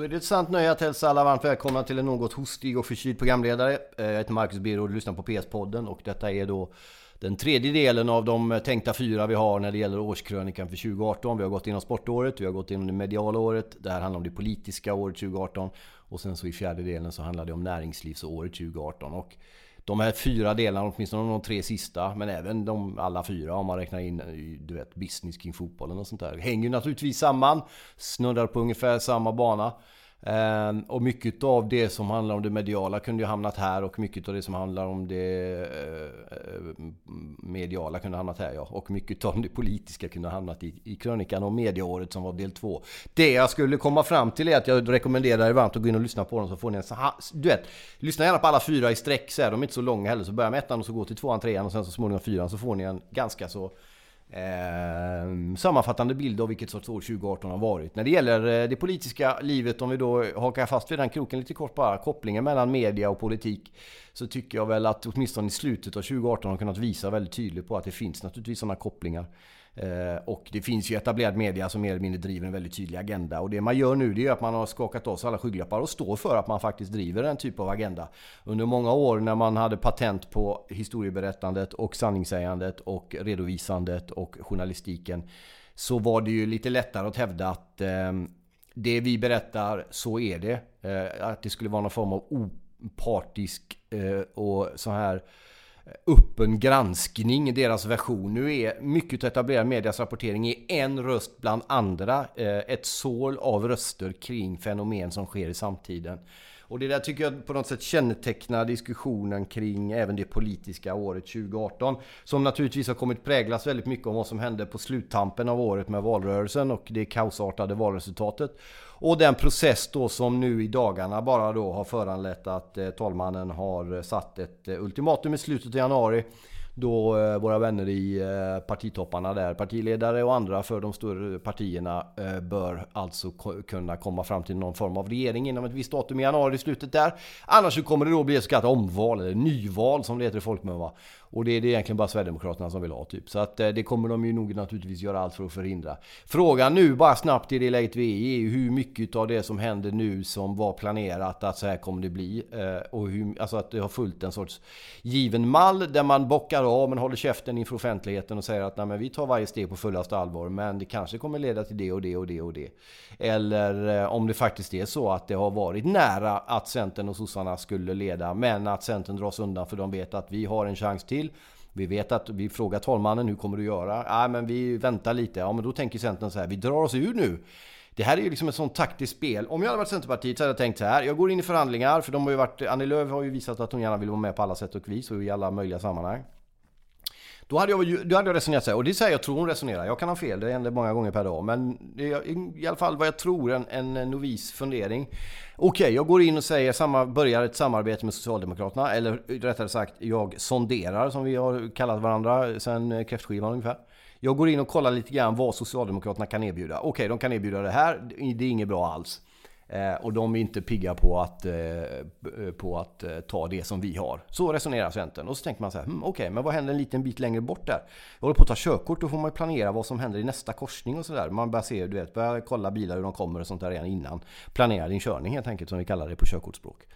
Då är det ett sant nöje att hälsa alla varmt välkomna till en något hostig och förkyld programledare. Eh, jag heter Marcus Birro och du lyssnar på PS-podden och detta är då den tredje delen av de eh, tänkta fyra vi har när det gäller årskrönikan för 2018. Vi har gått igenom sportåret, vi har gått igenom det mediala året, det här handlar om det politiska året 2018 och sen så i fjärde delen så handlar det om näringslivsåret 2018. Och de här fyra delarna, åtminstone de tre sista, men även de alla fyra om man räknar in eh, du vet, business kring fotbollen och sånt där. Hänger naturligtvis samman, snuddar på ungefär samma bana. Ehm, och mycket av det som handlar om det mediala kunde ju hamnat här och mycket av det som handlar om det eh, eh, mediala kunde hamnat här ja. Och mycket av det politiska kunde hamnat i, i krönikan om mediaåret som var del två. Det jag skulle komma fram till är att jag rekommenderar er varmt att gå in och lyssna på dem så får ni en Du vet, lyssna gärna på alla fyra i sträck så här. De är inte så långa heller. Så börja med ettan och så gå till tvåan, trean och sen så småningom fyran så får ni en ganska så Eh, sammanfattande bild av vilket sorts år 2018 har varit. När det gäller eh, det politiska livet, om vi då hakar fast vid den kroken lite kort bara, kopplingen mellan media och politik. Så tycker jag väl att åtminstone i slutet av 2018 har kunnat visa väldigt tydligt på att det finns naturligtvis sådana kopplingar. Eh, och det finns ju etablerad media som mer eller mindre driver en väldigt tydlig agenda. Och det man gör nu det är att man har skakat av sig alla skygglappar och står för att man faktiskt driver en typ av agenda. Under många år när man hade patent på historieberättandet och sanningssägandet och redovisandet och journalistiken så var det ju lite lättare att hävda att eh, det vi berättar, så är det. Eh, att det skulle vara någon form av opartisk eh, och så här öppen granskning, deras version. Nu är mycket etablerad medias rapportering i en röst bland andra. Eh, ett sål av röster kring fenomen som sker i samtiden. Och det där tycker jag på något sätt kännetecknar diskussionen kring även det politiska året 2018. Som naturligtvis har kommit präglas väldigt mycket om vad som hände på sluttampen av året med valrörelsen och det kaosartade valresultatet. Och den process då som nu i dagarna bara då har föranlett att eh, talmannen har satt ett eh, ultimatum i slutet av januari då eh, våra vänner i eh, partitopparna där, partiledare och andra för de större partierna eh, bör alltså kunna komma fram till någon form av regering inom ett visst datum i januari i slutet där. Annars så kommer det då bli ett så kallat omval, eller nyval som det heter i folkmun och det är det egentligen bara Sverigedemokraterna som vill ha typ. Så att det kommer de ju nog naturligtvis göra allt för att förhindra. Frågan nu bara snabbt i det läget vi är i är ju hur mycket av det som händer nu som var planerat att så här kommer det bli. Och hur, alltså att det har följt en sorts given mall där man bockar av men håller käften inför offentligheten och säger att Nej, men vi tar varje steg på fullaste allvar men det kanske kommer leda till det och det och det och det. Eller eh, om det faktiskt är så att det har varit nära att Centern och sossarna skulle leda men att Centern dras undan för de vet att vi har en chans till. Vi vet att vi frågar talmannen, hur kommer du göra? Nej men vi väntar lite. Ja, men då tänker Centern så här, vi drar oss ur nu. Det här är ju liksom ett sånt taktiskt spel. Om jag hade varit Centerpartiet så hade jag tänkt så här. Jag går in i förhandlingar, för de har ju varit... Annie Lööf har ju visat att hon gärna vill vara med på alla sätt och vis och i alla möjliga sammanhang. Då hade, jag, då hade jag resonerat så här, och det säger jag tror hon resonerar. Jag kan ha fel, det händer många gånger per dag. Men det är i alla fall vad jag tror, en, en novis fundering. Okej, okay, jag går in och säger, samma, börjar ett samarbete med Socialdemokraterna. Eller rättare sagt, jag sonderar som vi har kallat varandra sen eh, kräftskivan ungefär. Jag går in och kollar lite grann vad Socialdemokraterna kan erbjuda. Okej, okay, de kan erbjuda det här. Det är inget bra alls. Eh, och de är inte pigga på att, eh, på att eh, ta det som vi har. Så resonerar Centern. Och så tänker man så här, hmm, okej, okay, men vad händer en liten bit längre bort där? Jag håller på att ta körkort, då får man ju planera vad som händer i nästa korsning och sådär. Man börjar se, du vet, börjar kolla bilar hur de kommer och sånt där redan innan. Planera din körning helt enkelt, som vi kallar det på körkortsspråk.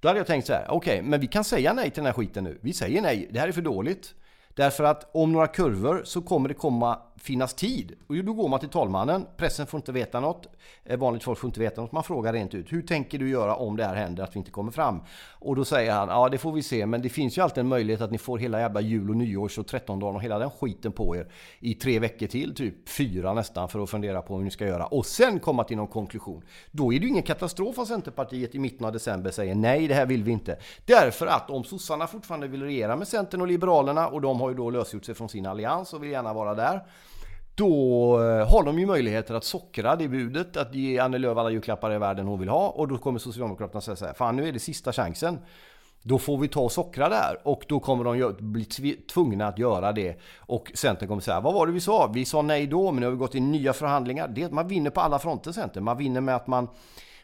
Då hade jag tänkt så här, okej, okay, men vi kan säga nej till den här skiten nu. Vi säger nej, det här är för dåligt. Därför att om några kurvor så kommer det komma finnas tid. Och då går man till talmannen, pressen får inte veta något, eh, vanligt folk får inte veta något. Man frågar rent ut, hur tänker du göra om det här händer, att vi inte kommer fram? Och då säger han, ja det får vi se, men det finns ju alltid en möjlighet att ni får hela jävla jul och nyårs och dagar och hela den skiten på er i tre veckor till, typ fyra nästan, för att fundera på hur ni ska göra. Och sen komma till någon konklusion. Då är det ju ingen katastrof om Centerpartiet i mitten av december säger nej, det här vill vi inte. Därför att om sossarna fortfarande vill regera med Centern och Liberalerna och de har ju då lösgjort sig från sin allians och vill gärna vara där. Då eh, har de ju möjligheter att sockra det budet, att ge Annie Lööf alla julklappar i världen hon vill ha. Och då kommer Socialdemokraterna säga så här, fan nu är det sista chansen. Då får vi ta och sockra där och då kommer de bli tvungna att göra det. Och Centern kommer säga, vad var det vi sa? Vi sa nej då, men nu har vi gått in i nya förhandlingar. Det, man vinner på alla fronter Centern. Man vinner med att man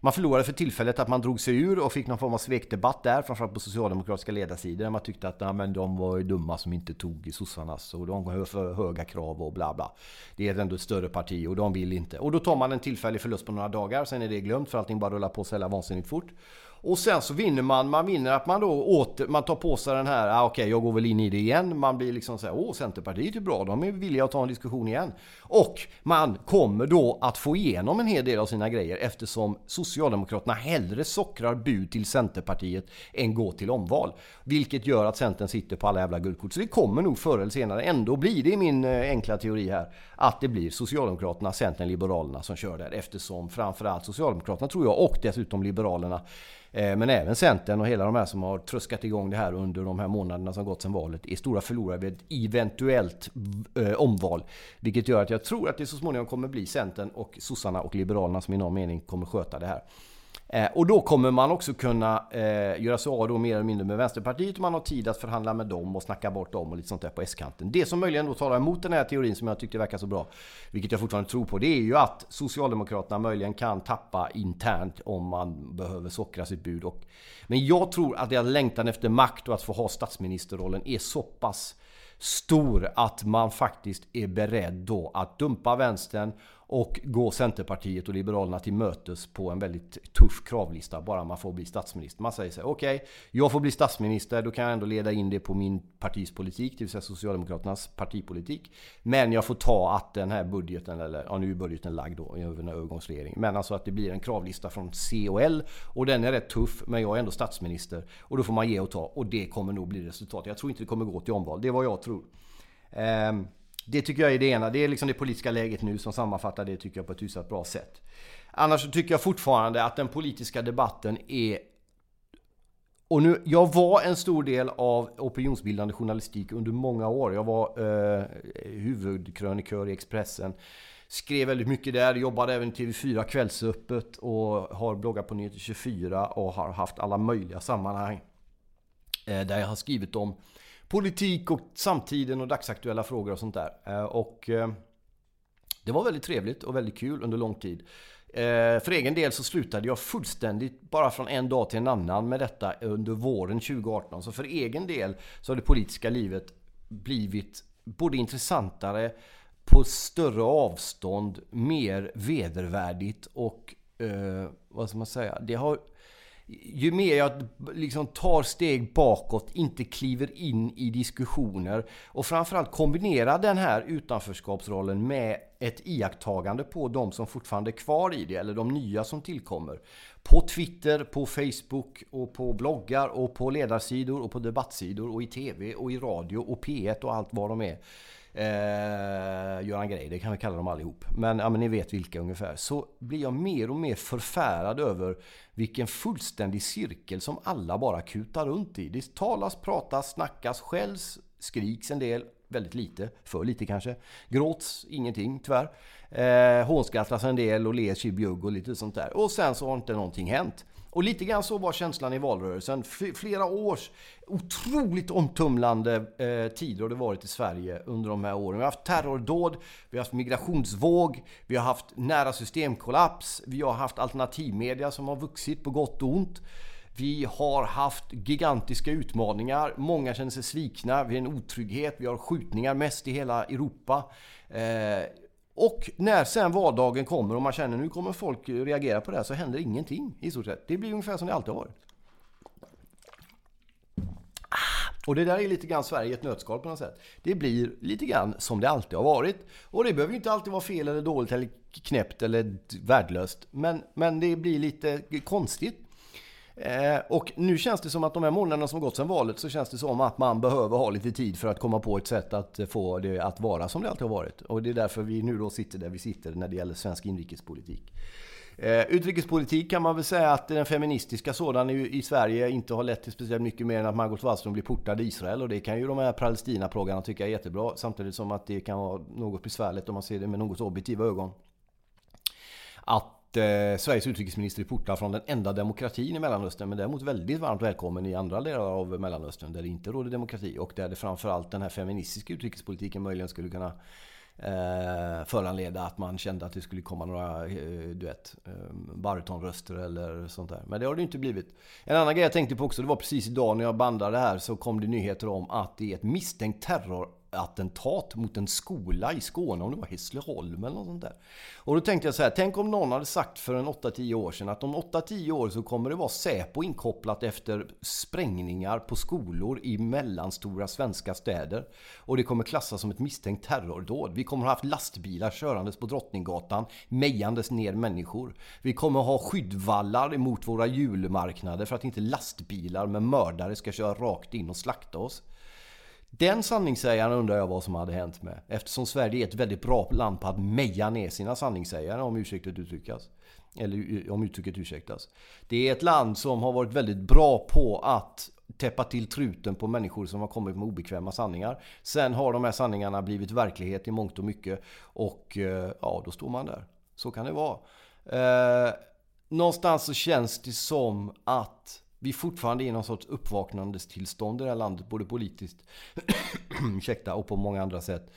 man förlorade för tillfället att man drog sig ur och fick någon form av svekdebatt där, framförallt på socialdemokratiska ledarsidor. Där man tyckte att ja, men de var ju dumma som inte tog i sossarnas och de har för höga krav och bla bla. Det är ändå ett större parti och de vill inte. Och då tar man en tillfällig förlust på några dagar, sen är det glömt för allting bara rullar på så jävla vansinnigt fort. Och sen så vinner man, man vinner att man då åter, man tar på sig den här, ah, okej okay, jag går väl in i det igen. Man blir liksom såhär, åh Centerpartiet är bra, de är villiga att ta en diskussion igen. Och man kommer då att få igenom en hel del av sina grejer eftersom Socialdemokraterna hellre sockrar bud till Centerpartiet än går till omval. Vilket gör att Centern sitter på alla jävla guldkort. Så det kommer nog förr eller senare ändå bli, det är min eh, enkla teori här, att det blir Socialdemokraterna, Centern, Liberalerna som kör där. Eftersom framförallt Socialdemokraterna tror jag och dessutom Liberalerna Eh, men även Centern och hela de här som har tröskat igång det här under de här månaderna som gått sedan valet är stora förlorare vid ett eventuellt eh, omval. Vilket gör att jag tror att det så småningom kommer bli Centern och sossarna och Liberalerna som i någon mening kommer sköta det här. Eh, och då kommer man också kunna eh, göra sig av då mer eller mindre med Vänsterpartiet och man har tid att förhandla med dem och snacka bort dem och lite sånt där på S-kanten. Det som möjligen då talar emot den här teorin som jag tyckte verkar så bra, vilket jag fortfarande tror på, det är ju att Socialdemokraterna möjligen kan tappa internt om man behöver sockra sitt bud. Och, men jag tror att deras längtan efter makt och att få ha statsministerrollen är så pass stor att man faktiskt är beredd då att dumpa vänstern och gå Centerpartiet och Liberalerna till mötes på en väldigt tuff kravlista bara man får bli statsminister. Man säger så här, okej, okay, jag får bli statsminister, då kan jag ändå leda in det på min partis politik, det vill säga Socialdemokraternas partipolitik. Men jag får ta att den här budgeten, eller ja nu är budgeten lagd då över en övergångsregering. Men alltså att det blir en kravlista från C och L och den är rätt tuff, men jag är ändå statsminister. Och då får man ge och ta och det kommer nog bli resultatet. Jag tror inte det kommer gå till omval, det är vad jag tror. Um, det tycker jag är det ena. Det är liksom det politiska läget nu som sammanfattar det tycker jag på ett hyfsat bra sätt. Annars så tycker jag fortfarande att den politiska debatten är och nu, jag var en stor del av opinionsbildande journalistik under många år. Jag var eh, huvudkrönikör i Expressen. Skrev väldigt mycket där, jobbade även i TV4 Kvällsöppet och har bloggat på Nyheter 24 och har haft alla möjliga sammanhang. Eh, där jag har skrivit om politik och samtiden och dagsaktuella frågor och sånt där. Eh, och eh, det var väldigt trevligt och väldigt kul under lång tid. Eh, för egen del så slutade jag fullständigt bara från en dag till en annan med detta under våren 2018. Så för egen del så har det politiska livet blivit både intressantare, på större avstånd, mer vedervärdigt och eh, vad ska man säga? Det har ju mer jag liksom tar steg bakåt, inte kliver in i diskussioner och framförallt kombinerar den här utanförskapsrollen med ett iakttagande på de som fortfarande är kvar i det eller de nya som tillkommer. På Twitter, på Facebook och på bloggar och på ledarsidor och på debattsidor och i TV och i radio och P1 och allt vad de är eh, Göran Grej, det kan vi kalla dem allihop. Men, ja, men ni vet vilka ungefär. Så blir jag mer och mer förfärad över vilken fullständig cirkel som alla bara kutar runt i. Det talas, pratas, snackas, skälls, skriks en del. Väldigt lite, för lite kanske. Gråts ingenting tyvärr. Eh, hånskrattas en del och ler tjibjugg och lite sånt där. Och sen så har inte någonting hänt. Och lite grann så var känslan i valrörelsen. Flera års otroligt omtumlande eh, tider har det varit i Sverige under de här åren. Vi har haft terrordåd, vi har haft migrationsvåg, vi har haft nära systemkollaps, vi har haft alternativmedia som har vuxit på gott och ont. Vi har haft gigantiska utmaningar, många känner sig svikna, vi har en otrygghet, vi har skjutningar mest i hela Europa. Eh, och när sen vardagen kommer och man känner nu kommer folk reagera på det här så händer ingenting i stort sett. Det blir ungefär som det alltid har varit. Och det där är lite grann Sverige i ett nötskal på något sätt. Det blir lite grann som det alltid har varit. Och det behöver ju inte alltid vara fel eller dåligt eller knäppt eller värdelöst. Men, men det blir lite konstigt. Eh, och nu känns det som att de här månaderna som gått sedan valet så känns det som att man behöver ha lite tid för att komma på ett sätt att få det att vara som det alltid har varit. Och det är därför vi nu då sitter där vi sitter när det gäller svensk inrikespolitik. Eh, utrikespolitik kan man väl säga att den feministiska sådan i, Sverige inte har lett till speciellt mycket mer än att Margot Wallström blir portad i Israel. Och det kan ju de här Palestina-plågarna tycka är jättebra. Samtidigt som att det kan vara något besvärligt om man ser det med något objektiva ögon. Att eh, Sveriges utrikesminister är portad från den enda demokratin i Mellanöstern men däremot väldigt varmt välkommen i andra delar av Mellanöstern där det inte råder demokrati och där det framförallt den här feministiska utrikespolitiken möjligen skulle kunna eh, föranleda att man kände att det skulle komma några, eh, du vet, eh, baritonröster eller sånt där. Men det har det inte blivit. En annan grej jag tänkte på också, det var precis idag när jag bandade här så kom det nyheter om att det är ett misstänkt terror attentat mot en skola i Skåne, om det var Hässleholm eller något sånt där. Och då tänkte jag så här, tänk om någon hade sagt för en 8-10 år sedan att om 8-10 år så kommer det vara Säpo inkopplat efter sprängningar på skolor i mellanstora svenska städer. Och det kommer klassas som ett misstänkt terrordåd. Vi kommer ha haft lastbilar körandes på Drottninggatan, mejandes ner människor. Vi kommer ha skyddvallar emot våra julmarknader för att inte lastbilar med mördare ska köra rakt in och slakta oss. Den sanningssägaren undrar jag vad som hade hänt med. Eftersom Sverige är ett väldigt bra land på att meja ner sina sanningssägare om ursäktet uttryckas. Eller eh, om uttrycket ursäktas. Det är ett land som har varit väldigt bra på att täppa till truten på människor som har kommit med obekväma sanningar. Sen har de här sanningarna blivit verklighet i mångt och mycket. Och eh, ja, då står man där. Så kan det vara. Eh, någonstans så känns det som att vi fortfarande är i någon sorts uppvaknandestillstånd i det här landet, både politiskt ursäkta, och på många andra sätt.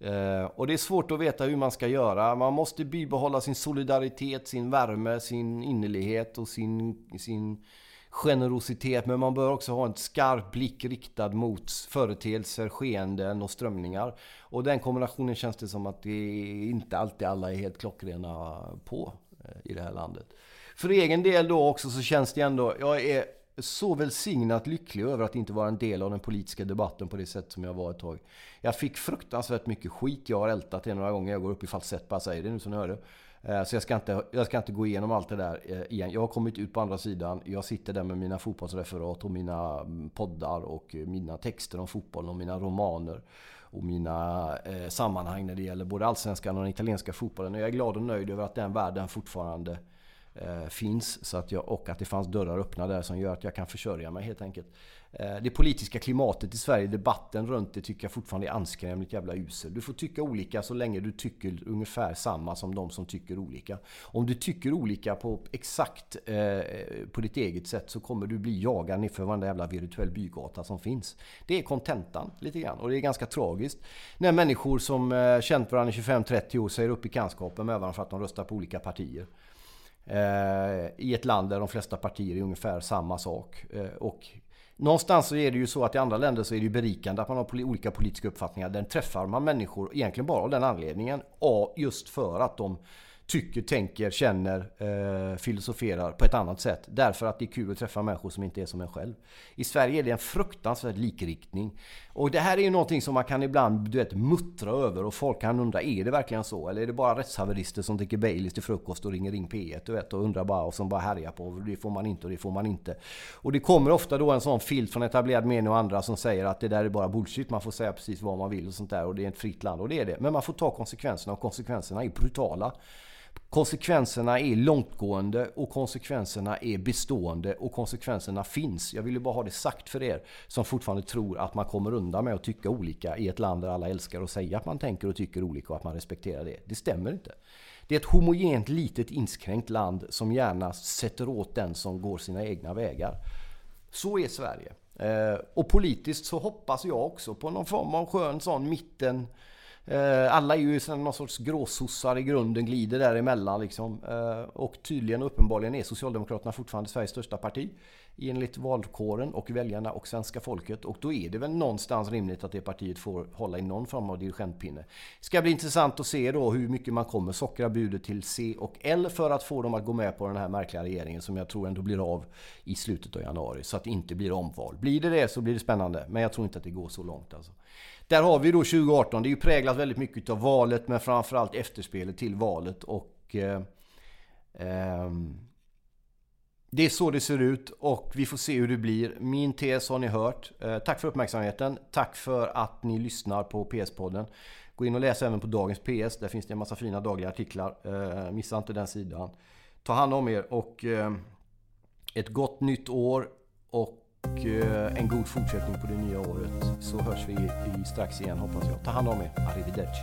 Eh, och det är svårt att veta hur man ska göra. Man måste bibehålla sin solidaritet, sin värme, sin innerlighet och sin, sin generositet. Men man bör också ha en skarp blick riktad mot företeelser, skeenden och strömningar. Och den kombinationen känns det som att det inte alltid alla är helt klockrena på eh, i det här landet. För egen del då också så känns det ändå, jag är så välsignat lycklig över att inte vara en del av den politiska debatten på det sätt som jag var ett tag. Jag fick fruktansvärt mycket skit. Jag har ältat det några gånger. Jag går upp i falsett bara säger det nu som ni hörde. Eh, så jag ska, inte, jag ska inte gå igenom allt det där eh, igen. Jag har kommit ut på andra sidan. Jag sitter där med mina fotbollsreferat och mina mm, poddar och eh, mina texter om fotboll och mina romaner och mina eh, sammanhang när det gäller både allsvenskan och den italienska fotbollen. Och jag är glad och nöjd över att den världen fortfarande eh, Eh, finns. Så att jag, och att det fanns dörrar öppna där som gör att jag kan försörja mig helt enkelt. Eh, det politiska klimatet i Sverige, debatten runt det tycker jag fortfarande är anskrämligt jävla usel. Du får tycka olika så länge du tycker ungefär samma som de som tycker olika. Om du tycker olika på exakt eh, på ditt eget sätt så kommer du bli jagad nerför varenda jävla virtuell bygata som finns. Det är kontentan lite grann och det är ganska tragiskt. När människor som eh, känt varandra i 25-30 år säger upp i bekantskapen med varandra för att de röstar på olika partier. Eh, I ett land där de flesta partier är ungefär samma sak. Eh, och någonstans så är det ju så att i andra länder så är det ju berikande att man har olika politiska uppfattningar. Den träffar man människor egentligen bara av den anledningen. Just för att de tycker, tänker, känner, eh, filosoferar på ett annat sätt. Därför att det är kul att träffa människor som inte är som en själv. I Sverige är det en fruktansvärd likriktning. Och det här är ju någonting som man kan ibland du vet, muttra över och folk kan undra, är det verkligen så? Eller är det bara rättshaverister som dricker Baileys till frukost och ringer in P1 du vet, och undrar bara och som bara härjar på det får man inte och det får man inte. Och det kommer ofta då en sån filt från etablerad mening och andra som säger att det där är bara bullshit, man får säga precis vad man vill och sånt där och det är ett fritt land och det är det. Men man får ta konsekvenserna och konsekvenserna är brutala. Konsekvenserna är långtgående och konsekvenserna är bestående och konsekvenserna finns. Jag vill ju bara ha det sagt för er som fortfarande tror att man kommer undan med att tycka olika i ett land där alla älskar att säga att man tänker och tycker olika och att man respekterar det. Det stämmer inte. Det är ett homogent, litet, inskränkt land som gärna sätter åt den som går sina egna vägar. Så är Sverige. Eh, och politiskt så hoppas jag också på någon form av skön sån mitten Eh, alla är ju någon sorts gråsossar i grunden, glider däremellan liksom. Eh, och tydligen och uppenbarligen är Socialdemokraterna fortfarande Sveriges största parti enligt valkåren och väljarna och svenska folket. Och då är det väl någonstans rimligt att det partiet får hålla i någon form av dirigentpinne. Det ska bli intressant att se då hur mycket man kommer sockra budet till C och L för att få dem att gå med på den här märkliga regeringen som jag tror ändå blir av i slutet av januari. Så att det inte blir omval. Blir det det så blir det spännande. Men jag tror inte att det går så långt alltså. Där har vi då 2018. Det är ju präglat väldigt mycket av valet men framförallt efterspelet till valet. Och eh, eh, Det är så det ser ut och vi får se hur det blir. Min tes har ni hört. Eh, tack för uppmärksamheten. Tack för att ni lyssnar på PS-podden. Gå in och läs även på dagens PS. Där finns det en massa fina dagliga artiklar. Eh, missa inte den sidan. Ta hand om er och eh, ett gott nytt år. Och och eh, en god fortsättning på det nya året så hörs vi strax igen hoppas jag. Ta hand om er. Arrivederci.